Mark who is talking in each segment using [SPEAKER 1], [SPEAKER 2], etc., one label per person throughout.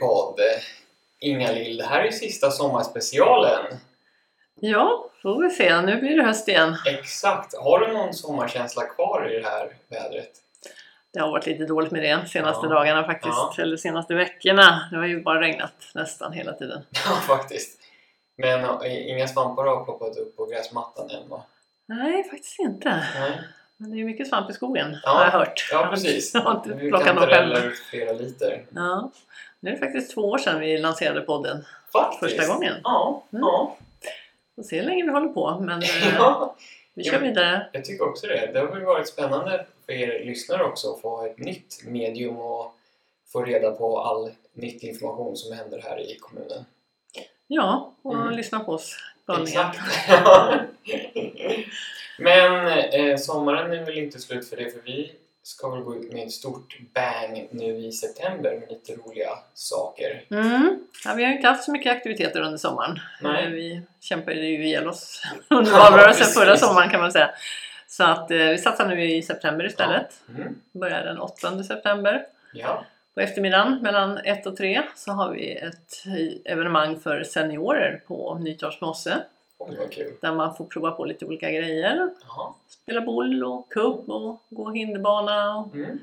[SPEAKER 1] Lillypodd! Inga-Lill, det här är sista sommarspecialen.
[SPEAKER 2] Ja, får vi se. Nu blir det höst igen.
[SPEAKER 1] Exakt. Har du någon sommarkänsla kvar i det här vädret?
[SPEAKER 2] Det har varit lite dåligt med det senaste
[SPEAKER 1] Ja.
[SPEAKER 2] dagarna faktiskt.
[SPEAKER 1] Ja.
[SPEAKER 2] Eller senaste veckorna. Det har ju bara regnat nästan hela tiden.
[SPEAKER 1] Ja, faktiskt. Men inga svampar har ploppat upp på gräsmattan än va?
[SPEAKER 2] Nej, faktiskt inte.
[SPEAKER 1] Nej.
[SPEAKER 2] Men det är ju mycket svamp i skogen
[SPEAKER 1] Ja.
[SPEAKER 2] har jag hört.
[SPEAKER 1] Ja, precis.
[SPEAKER 2] Jag har inte plockat
[SPEAKER 1] kan
[SPEAKER 2] någon
[SPEAKER 1] inte rälla
[SPEAKER 2] själv.
[SPEAKER 1] ut flera liter.
[SPEAKER 2] Ja. Nu är det faktiskt två år sedan vi lanserade podden.
[SPEAKER 1] Faktiskt.
[SPEAKER 2] Första gången.
[SPEAKER 1] Ja.
[SPEAKER 2] Mm.
[SPEAKER 1] ja.
[SPEAKER 2] Får se hur länge vi håller på. Men eh,
[SPEAKER 1] ja.
[SPEAKER 2] vi kör vidare.
[SPEAKER 1] Jag tycker också det. Det har varit spännande för er lyssnare också att få ett nytt medium och få reda på all nytt information som händer här i kommunen.
[SPEAKER 2] Ja, och
[SPEAKER 1] Mm.
[SPEAKER 2] lyssna på oss galningar.
[SPEAKER 1] Men eh, sommaren är väl inte slut för det för vi ska väl gå ut med ett stort bang nu i september med lite roliga saker.
[SPEAKER 2] Mm. Ja, vi har ju inte haft så mycket aktiviteter under sommaren.
[SPEAKER 1] Nej.
[SPEAKER 2] Vi kämpade ju ihjäl oss under valrörelsen
[SPEAKER 1] precis.
[SPEAKER 2] förra sommaren kan man säga. Så att eh, vi satsar nu i september istället.
[SPEAKER 1] Mm.
[SPEAKER 2] Börjar den 8 september.
[SPEAKER 1] Ja.
[SPEAKER 2] På eftermiddagen mellan 1 och 3 så har vi ett evenemang för seniorer på Nytorps mosse. Där man får prova på lite olika grejer.
[SPEAKER 1] Jaha.
[SPEAKER 2] Spela boll och kubb och gå hinderbana och
[SPEAKER 1] Mm.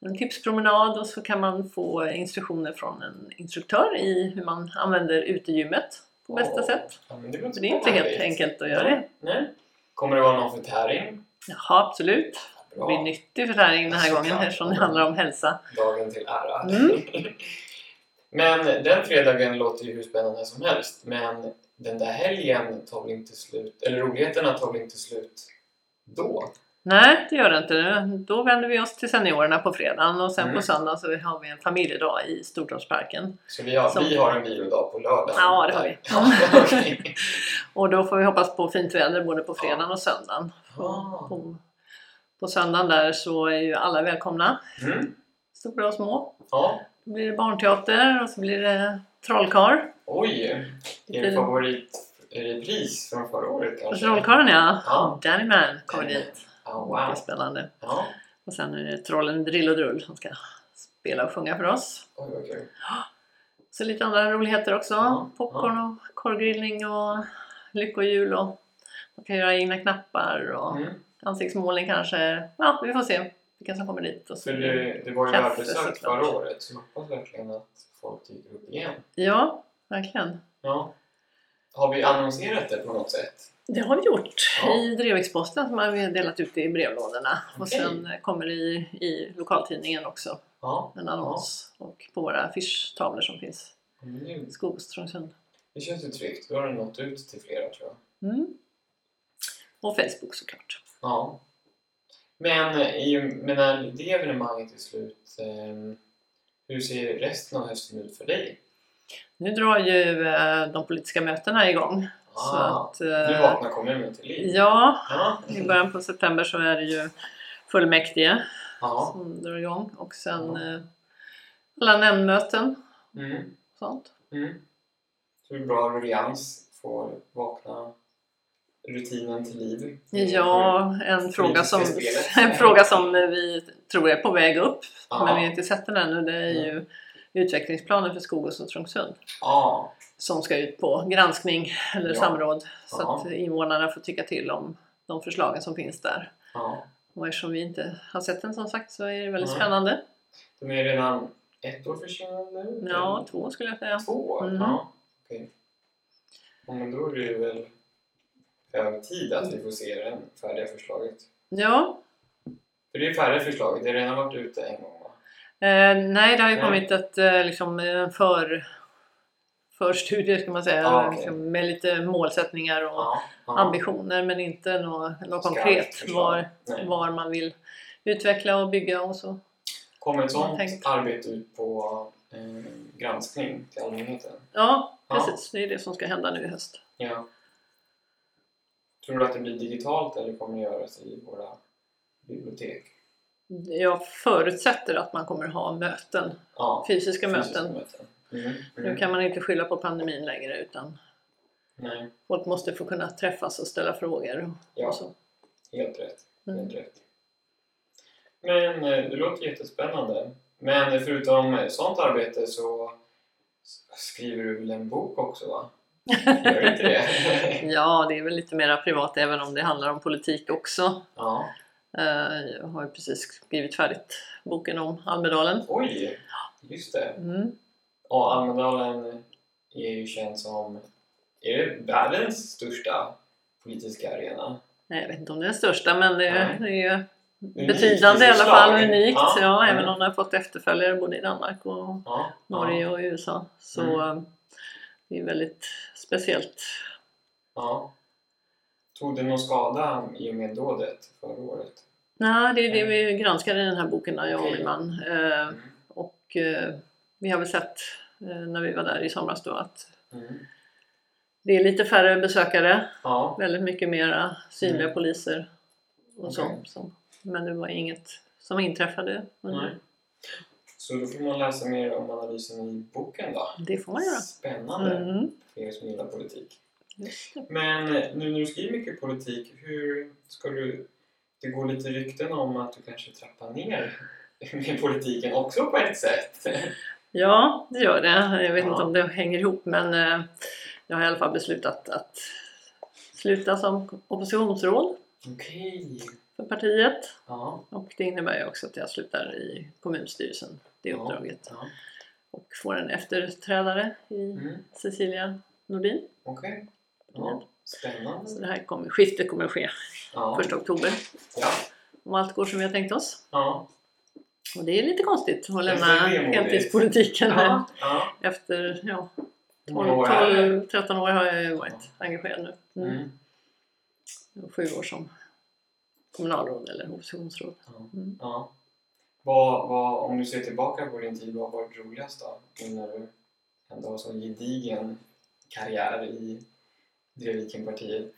[SPEAKER 2] en tipspromenad och så kan man få instruktioner från en instruktör i hur man använder utegymmet på bästa
[SPEAKER 1] Åh,
[SPEAKER 2] sätt.
[SPEAKER 1] Ja, det,
[SPEAKER 2] det är inte helt enkelt att göra det.
[SPEAKER 1] Nej. Kommer det vara någon förtäring?
[SPEAKER 2] Jaha, absolut. Det
[SPEAKER 1] Bra.
[SPEAKER 2] blir nyttig förtäring den här
[SPEAKER 1] Såklart.
[SPEAKER 2] gången eftersom det handlar om hälsa.
[SPEAKER 1] Dagen till ära.
[SPEAKER 2] Mm.
[SPEAKER 1] men den fredagen låter ju hur spännande som helst. Men den där helgen tar väl inte slut, eller roligheterna tar väl inte slut då?
[SPEAKER 2] Nej, det gör det inte. Då vänder vi oss till seniorerna på fredagen och sen
[SPEAKER 1] Mm.
[SPEAKER 2] på söndag så har vi en familjedag i Stortorpsparken.
[SPEAKER 1] Så vi har,
[SPEAKER 2] Som-
[SPEAKER 1] vi har en vilodag på lördagen?
[SPEAKER 2] Ja, det har vi.
[SPEAKER 1] Ja.
[SPEAKER 2] Och då får vi hoppas på fint väder både på fredagen och söndagen.
[SPEAKER 1] Ah.
[SPEAKER 2] På, på söndagen där så är ju alla välkomna,
[SPEAKER 1] Mm.
[SPEAKER 2] stora och små.
[SPEAKER 1] Ja.
[SPEAKER 2] Då blir det barnteater och så blir det trollkarl.
[SPEAKER 1] Oj!
[SPEAKER 2] Fin-
[SPEAKER 1] favoritrepris från förra året kanske?
[SPEAKER 2] Trollkarlen ja.
[SPEAKER 1] Ja.
[SPEAKER 2] Danny Man kommer dit. Mycket
[SPEAKER 1] wow.
[SPEAKER 2] spännande.
[SPEAKER 1] Ja.
[SPEAKER 2] Och sen är det trollen Drill och Drull som ska spela och sjunga för oss.
[SPEAKER 1] Oj, kul.
[SPEAKER 2] Så lite andra roligheter också.
[SPEAKER 1] Ja,
[SPEAKER 2] Popcorn och korvgrillning och lyckohjul och man kan göra egna knappar och
[SPEAKER 1] Mm.
[SPEAKER 2] ansiktsmålning kanske. Ja, vi får se vilka som kommer dit. Och så
[SPEAKER 1] För
[SPEAKER 2] det-
[SPEAKER 1] det, var ju
[SPEAKER 2] såklart.
[SPEAKER 1] förra året så jag hoppas verkligen att folk dyker upp igen.
[SPEAKER 2] Ja, verkligen.
[SPEAKER 1] Ja. Har vi annonserat det på något sätt?
[SPEAKER 2] Det har vi gjort.
[SPEAKER 1] Ja.
[SPEAKER 2] I Dreviksposten som har vi delat ut i brevlådorna. Och
[SPEAKER 1] Okej.
[SPEAKER 2] sen kommer det i, i lokaltidningen också
[SPEAKER 1] Ja.
[SPEAKER 2] en annons. Och på våra affischtavlor som finns
[SPEAKER 1] Mm.
[SPEAKER 2] i Skogstrångsund.
[SPEAKER 1] Det känns ju tryggt. Då har det nått ut till flera tror jag.
[SPEAKER 2] Mm. Och Facebook såklart.
[SPEAKER 1] Ja. Men, i, men när det evenemanget är slut, eh, hur ser resten av hösten ut för dig?
[SPEAKER 2] Nu drar ju eh, de politiska mötena igång. Så
[SPEAKER 1] Ah,
[SPEAKER 2] att,
[SPEAKER 1] nu
[SPEAKER 2] eh,
[SPEAKER 1] vaknar kommunen till liv.
[SPEAKER 2] ja,
[SPEAKER 1] Ja.
[SPEAKER 2] i början på september så är det ju fullmäktige
[SPEAKER 1] Ja.
[SPEAKER 2] som drar igång. Och sen eh, alla nämndmöten
[SPEAKER 1] Mm.
[SPEAKER 2] och sånt.
[SPEAKER 1] Mm. Så det är bra ruljans, får vakna rutinen till liv.
[SPEAKER 2] Ja, en fråga, som, en fråga som vi tror är på väg upp,
[SPEAKER 1] Ja.
[SPEAKER 2] men vi har inte sett den ännu. Det är ju utvecklingsplanen för Skogås och Trångsund
[SPEAKER 1] Ja.
[SPEAKER 2] som ska ut på granskning eller
[SPEAKER 1] Ja.
[SPEAKER 2] samråd så att invånarna får tycka till om de förslagen som finns där. Och eftersom vi inte har sett den som sagt så är det väldigt spännande.
[SPEAKER 1] De är redan ett år försenade nu?
[SPEAKER 2] Ja, två skulle jag säga.
[SPEAKER 1] Två?
[SPEAKER 2] Mm.
[SPEAKER 1] Ja, okej. Ja, men då är det ju väl hög tid att vi får se det färdiga förslaget.
[SPEAKER 2] Ja,
[SPEAKER 1] För det är färdiga förslaget, det har redan varit ute en gång va?
[SPEAKER 2] eh, nej det har ju
[SPEAKER 1] Nej.
[SPEAKER 2] kommit ett eh, liksom, en för, förstudie ska man säga
[SPEAKER 1] Ja, okej.
[SPEAKER 2] liksom, med lite målsättningar och
[SPEAKER 1] Ja. ja.
[SPEAKER 2] ambitioner men inte något, konkret var,
[SPEAKER 1] Nej.
[SPEAKER 2] var man vill utveckla och bygga och så.
[SPEAKER 1] Kommer ett
[SPEAKER 2] tänkt.
[SPEAKER 1] arbete ut på eh, granskning till allmänheten?
[SPEAKER 2] Ja,
[SPEAKER 1] Ja.
[SPEAKER 2] precis. Det är det som ska hända nu i höst.
[SPEAKER 1] Ja. Tror du att det blir digitalt eller kommer det göras i våra bibliotek?
[SPEAKER 2] Jag förutsätter att man kommer ha möten,
[SPEAKER 1] Ja,
[SPEAKER 2] fysiska,
[SPEAKER 1] fysiska
[SPEAKER 2] möten.
[SPEAKER 1] möten. Mm.
[SPEAKER 2] Nu
[SPEAKER 1] Mm.
[SPEAKER 2] kan man inte skylla på pandemin längre utan
[SPEAKER 1] Nej,
[SPEAKER 2] folk måste få kunna träffas och ställa frågor. Och,
[SPEAKER 1] Ja.
[SPEAKER 2] och så.
[SPEAKER 1] helt rätt.
[SPEAKER 2] Mm.
[SPEAKER 1] Helt rätt. Men eh, det låter jättespännande. Men förutom sånt arbete så skriver du väl en bok också va? Gör inte det?
[SPEAKER 2] Ja, det är väl lite mera privat även om det handlar om politik också.
[SPEAKER 1] ja.
[SPEAKER 2] Eh, Jag har ju precis skrivit färdigt boken om Almedalen.
[SPEAKER 1] Oj! Just det.
[SPEAKER 2] Mm.
[SPEAKER 1] Och Almedalen är ju känd som är det världens största politiska arena.
[SPEAKER 2] Nej, Jag vet inte om det är den största men det
[SPEAKER 1] Nej.
[SPEAKER 2] det är betydande i alla fall. Unikt.
[SPEAKER 1] Ja,
[SPEAKER 2] Ja,
[SPEAKER 1] mm.
[SPEAKER 2] även om den har fått efterföljare både i Danmark och
[SPEAKER 1] Ja,
[SPEAKER 2] Norge och USA. Så
[SPEAKER 1] Mm.
[SPEAKER 2] eh, det är väldigt speciellt.
[SPEAKER 1] ja. Tog det någon skada i och med dådet förra året?
[SPEAKER 2] Nej, det är det
[SPEAKER 1] Mm.
[SPEAKER 2] vi granskar i den här boken, jag och min man. Eh,
[SPEAKER 1] Mm.
[SPEAKER 2] Och eh, vi har väl sett eh, när vi var där i somras då att
[SPEAKER 1] Mm.
[SPEAKER 2] det är lite färre besökare,
[SPEAKER 1] Ja,
[SPEAKER 2] väldigt mycket mera synliga
[SPEAKER 1] Mm.
[SPEAKER 2] poliser och
[SPEAKER 1] Okej.
[SPEAKER 2] så. Men det var inget som inträffade. under-.
[SPEAKER 1] Så då får man läsa mer om analysen i boken då.
[SPEAKER 2] Det får man göra.
[SPEAKER 1] Spännande
[SPEAKER 2] Mm.
[SPEAKER 1] för er som gillar politik. Men nu när du skriver mycket politik, hur ska du... Det går lite rykten om att du kanske trappar ner med politiken också på ett sätt.
[SPEAKER 2] Ja, det gör det. Jag vet
[SPEAKER 1] Ja.
[SPEAKER 2] inte om det hänger ihop men eh, jag har i alla fall beslutat att sluta som oppositionsråd
[SPEAKER 1] Okej.
[SPEAKER 2] för partiet.
[SPEAKER 1] Ja.
[SPEAKER 2] Och det innebär ju också att jag slutar i kommunstyrelsen, det
[SPEAKER 1] Ja.
[SPEAKER 2] uppdraget.
[SPEAKER 1] ja.
[SPEAKER 2] Och får en efterträdare i
[SPEAKER 1] Mm.
[SPEAKER 2] Cecilia Nordin.
[SPEAKER 1] Okej. Ja. Spännande.
[SPEAKER 2] Så det här kommer, skiftet kommer att ske
[SPEAKER 1] Ja.
[SPEAKER 2] 1 oktober.
[SPEAKER 1] Ja.
[SPEAKER 2] Om allt går som vi har tänkt oss.
[SPEAKER 1] Ja.
[SPEAKER 2] Och det är lite konstigt att lämna heltidspolitiken
[SPEAKER 1] Ja.
[SPEAKER 2] efter ja,
[SPEAKER 1] Hur många år
[SPEAKER 2] 12,
[SPEAKER 1] är det?
[SPEAKER 2] 12 13 år har jag varit engagerad nu. Mm.
[SPEAKER 1] Mm.
[SPEAKER 2] Sju år som kommunalråd eller oppositionsråd. Mm.
[SPEAKER 1] ja. Vad, vad, om du ser tillbaka på din tid, vad var det roligast då? När du ändå har så gedigen karriär i Drevvikenpartiet.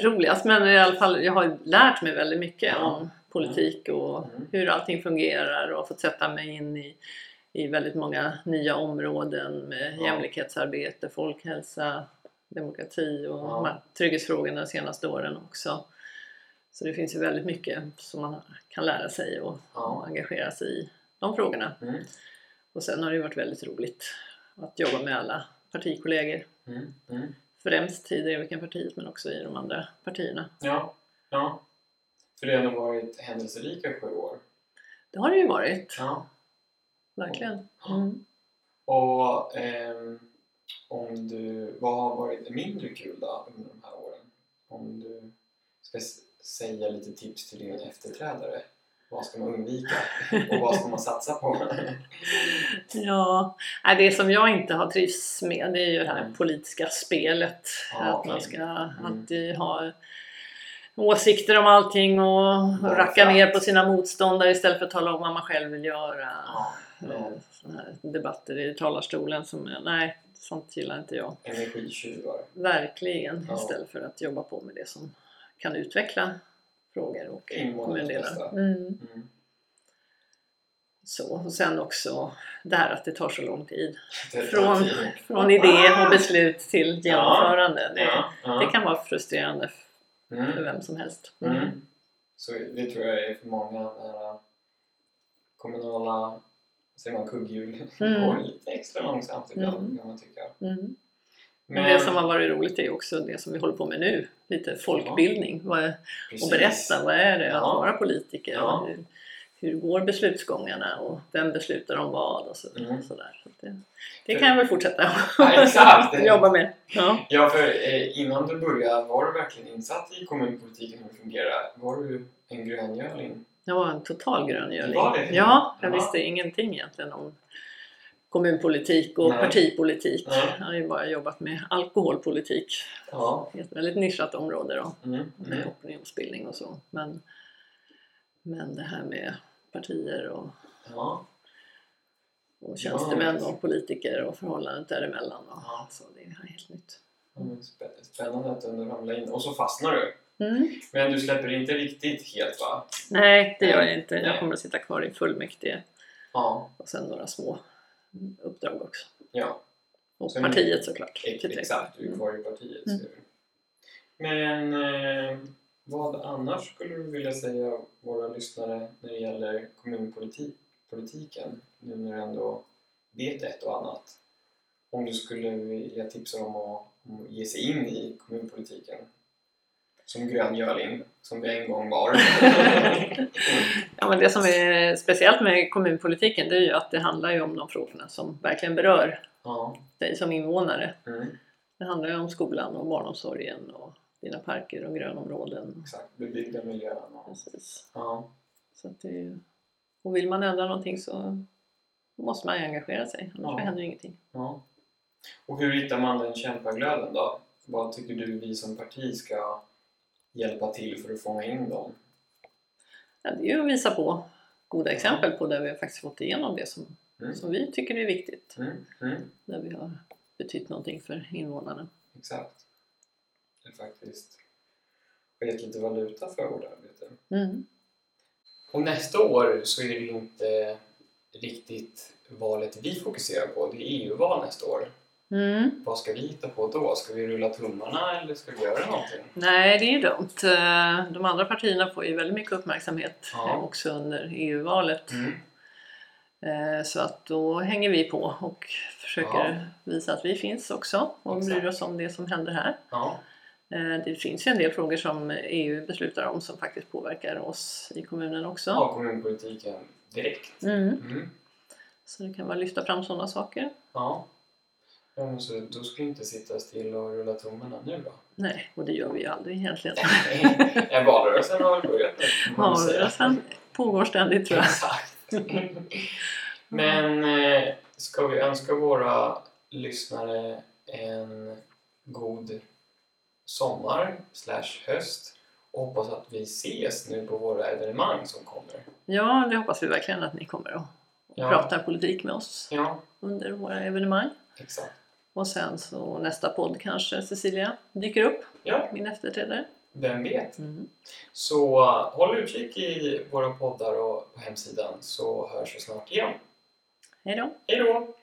[SPEAKER 2] Roligast men i alla fall jag har lärt mig väldigt mycket
[SPEAKER 1] Ja.
[SPEAKER 2] om politik och
[SPEAKER 1] Mm.
[SPEAKER 2] hur allting fungerar och fått sätta mig in i, i väldigt många nya områden med
[SPEAKER 1] Ja.
[SPEAKER 2] jämlikhetsarbete, folkhälsa, demokrati och
[SPEAKER 1] Ja.
[SPEAKER 2] trygghetsfrågorna de senaste åren också. Så det finns ju väldigt mycket som man kan lära sig och,
[SPEAKER 1] Ja.
[SPEAKER 2] engagera sig i de frågorna.
[SPEAKER 1] Mm.
[SPEAKER 2] Och sen har det varit väldigt roligt att jobba med alla partikollegor.
[SPEAKER 1] Mm. Mm.
[SPEAKER 2] Främst i Drevikenpartiet men också i de andra partierna.
[SPEAKER 1] Ja. ja. För det har ändå varit händelserika sju år.
[SPEAKER 2] Det har det ju varit,
[SPEAKER 1] Ja.
[SPEAKER 2] verkligen. Mm.
[SPEAKER 1] Och ehm, om du, vad har varit mindre kul då under de här åren? Om du ska säga lite tips till din efterträdare. Vad ska man undvika och vad ska man satsa på?
[SPEAKER 2] Ja, det som jag inte har trivts med det är ju det här
[SPEAKER 1] Mm.
[SPEAKER 2] politiska spelet.
[SPEAKER 1] Ja,
[SPEAKER 2] att
[SPEAKER 1] okej.
[SPEAKER 2] man ska
[SPEAKER 1] Mm.
[SPEAKER 2] alltid ha åsikter om allting och
[SPEAKER 1] Bara
[SPEAKER 2] racka ner på sina motståndare istället för att tala om vad man själv vill göra.
[SPEAKER 1] Ja, ja.
[SPEAKER 2] Såna här debatter i talarstolen som, nej, sånt gillar inte jag.
[SPEAKER 1] Energitjuvar.
[SPEAKER 2] Verkligen.
[SPEAKER 1] Ja.
[SPEAKER 2] Istället för att jobba på med det som kan utveckla frågor och kommundelar. Mm.
[SPEAKER 1] Mm.
[SPEAKER 2] Så, och sen också det här att det tar så lång tid. Från,
[SPEAKER 1] tid.
[SPEAKER 2] från idé och beslut till genomförande. Det,
[SPEAKER 1] Ja, ja.
[SPEAKER 2] det kan vara frustrerande för
[SPEAKER 1] Mm.
[SPEAKER 2] vem som helst.
[SPEAKER 1] Mm. Så det tror jag är för många nära kommunala säger man kugghjul
[SPEAKER 2] Mm.
[SPEAKER 1] går lite extra långsamt ibland
[SPEAKER 2] Mm.
[SPEAKER 1] kan man tycka.
[SPEAKER 2] Mm.
[SPEAKER 1] Men,
[SPEAKER 2] Men det som har varit roligt är också det som vi håller på med nu. Lite folkbildning. Vad är, och berätta, vad är det att
[SPEAKER 1] Ja.
[SPEAKER 2] vara politiker?
[SPEAKER 1] Ja.
[SPEAKER 2] Hur, hur går beslutsgångarna och vem beslutar om vad och så,
[SPEAKER 1] Mm.
[SPEAKER 2] sådär. Så det, det kan jag väl fortsätta
[SPEAKER 1] Ja,
[SPEAKER 2] jobba med. Ja.
[SPEAKER 1] Ja, för eh, innan du började, var du verkligen insatt i kommunpolitiken hur det fungerar? Var du en gröngöling?
[SPEAKER 2] Jag var en total gröngöling.
[SPEAKER 1] Var det?
[SPEAKER 2] Ja, jag
[SPEAKER 1] Ja.
[SPEAKER 2] visste ingenting egentligen om kommunpolitik och
[SPEAKER 1] Nej.
[SPEAKER 2] partipolitik.
[SPEAKER 1] Nej.
[SPEAKER 2] Jag har ju bara jobbat med alkoholpolitik.
[SPEAKER 1] Ja.
[SPEAKER 2] Ett väldigt nischat område då,
[SPEAKER 1] Mm.
[SPEAKER 2] med
[SPEAKER 1] Mm.
[SPEAKER 2] opinionsbildning och så. Men, men det här med partier och,
[SPEAKER 1] Ja.
[SPEAKER 2] och tjänstemän och politiker och förhållandet däremellan. Och,
[SPEAKER 1] Ja.
[SPEAKER 2] Så det är helt nytt.
[SPEAKER 1] Mm, spä- Spännande att du ramlade in. Och så fastnar du.
[SPEAKER 2] Mm.
[SPEAKER 1] Men du släpper inte riktigt helt va?
[SPEAKER 2] Nej, det gör jag inte. Jag kommer att sitta kvar i fullmäktige
[SPEAKER 1] Ja.
[SPEAKER 2] och sen några små uppdrag också.
[SPEAKER 1] Ja,
[SPEAKER 2] Och
[SPEAKER 1] Sen-
[SPEAKER 2] partiet såklart.
[SPEAKER 1] ex- exakt. Du är kvar i partiet.
[SPEAKER 2] Mm.
[SPEAKER 1] Men eh, vad annars skulle du vilja säga våra lyssnare när det gäller kommunpolitik? politiken nu när du ändå vet ett och annat. Om du skulle vilja tipsa dem att ge sig in i kommunpolitiken som grön görling, som vi en gång var.
[SPEAKER 2] Ja, men det som är speciellt med kommunpolitiken det är ju att det handlar ju om de frågorna som verkligen berör
[SPEAKER 1] ja.
[SPEAKER 2] dig som invånare.
[SPEAKER 1] Mm.
[SPEAKER 2] Det handlar ju om skolan och barnomsorgen och dina parker och grönområden.
[SPEAKER 1] Exakt, bebyggda miljön.
[SPEAKER 2] Precis.
[SPEAKER 1] ja.
[SPEAKER 2] Så att det. Och vill man ändra någonting så måste man ju engagera sig, annars
[SPEAKER 1] Ja.
[SPEAKER 2] händer ingenting.
[SPEAKER 1] Ja. Och hur hittar man den kämpaglöden då? Vad tycker du vi som parti ska hjälpa till för att fånga in dem?
[SPEAKER 2] Ja, det är ju att visa på goda exempel på där vi har faktiskt fått igenom det som,
[SPEAKER 1] Mm.
[SPEAKER 2] som vi tycker är viktigt.
[SPEAKER 1] Mm. Mm.
[SPEAKER 2] Där vi har betytt någonting för invånarna.
[SPEAKER 1] Exakt. Det faktiskt har gett lite valuta för vårt arbete.
[SPEAKER 2] Mm.
[SPEAKER 1] Och nästa år så är det inte riktigt valet vi fokuserar på. Det är EU-val nästa år.
[SPEAKER 2] Mm.
[SPEAKER 1] Vad ska vi hitta på då? Ska vi rulla tummarna eller ska vi göra någonting?
[SPEAKER 2] Nej, det är ju dumt. Eh, De andra partierna får ju väldigt mycket uppmärksamhet
[SPEAKER 1] Ja.
[SPEAKER 2] eh, också under EU-valet.
[SPEAKER 1] Mm.
[SPEAKER 2] Eh, Så att då hänger vi på och försöker visa att vi finns också och
[SPEAKER 1] Exakt.
[SPEAKER 2] bryr oss om det som händer här.
[SPEAKER 1] Ja,
[SPEAKER 2] Det finns ju en del frågor som EU beslutar om som faktiskt påverkar oss i kommunen också.
[SPEAKER 1] ja kommunpolitiken direkt.
[SPEAKER 2] Mm.
[SPEAKER 1] Mm.
[SPEAKER 2] Så det kan man lyfta fram sådana saker.
[SPEAKER 1] Ja. Ja men så då ska vi inte sitta still och rulla tummarna nu då?
[SPEAKER 2] Nej, och det gör vi ju aldrig egentligen.
[SPEAKER 1] Ja, Valrörelsen har väl börjat nu?
[SPEAKER 2] Valrörelsen pågår ständigt tror jag.
[SPEAKER 1] Exakt. Men eh, ska vi önska våra lyssnare en god sommar slash höst och hoppas att vi ses nu på våra evenemang som kommer.
[SPEAKER 2] Ja, det hoppas vi verkligen att ni kommer och
[SPEAKER 1] Ja.
[SPEAKER 2] pratar politik med oss
[SPEAKER 1] Ja,
[SPEAKER 2] under våra evenemang.
[SPEAKER 1] exakt.
[SPEAKER 2] Och sen så nästa podd kanske Cecilia dyker upp,
[SPEAKER 1] Ja,
[SPEAKER 2] min efterträdare.
[SPEAKER 1] vem vet?
[SPEAKER 2] Mm.
[SPEAKER 1] Så håll utkik i våra poddar och på hemsidan så hörs vi snart igen.
[SPEAKER 2] Hej då!
[SPEAKER 1] Hej då!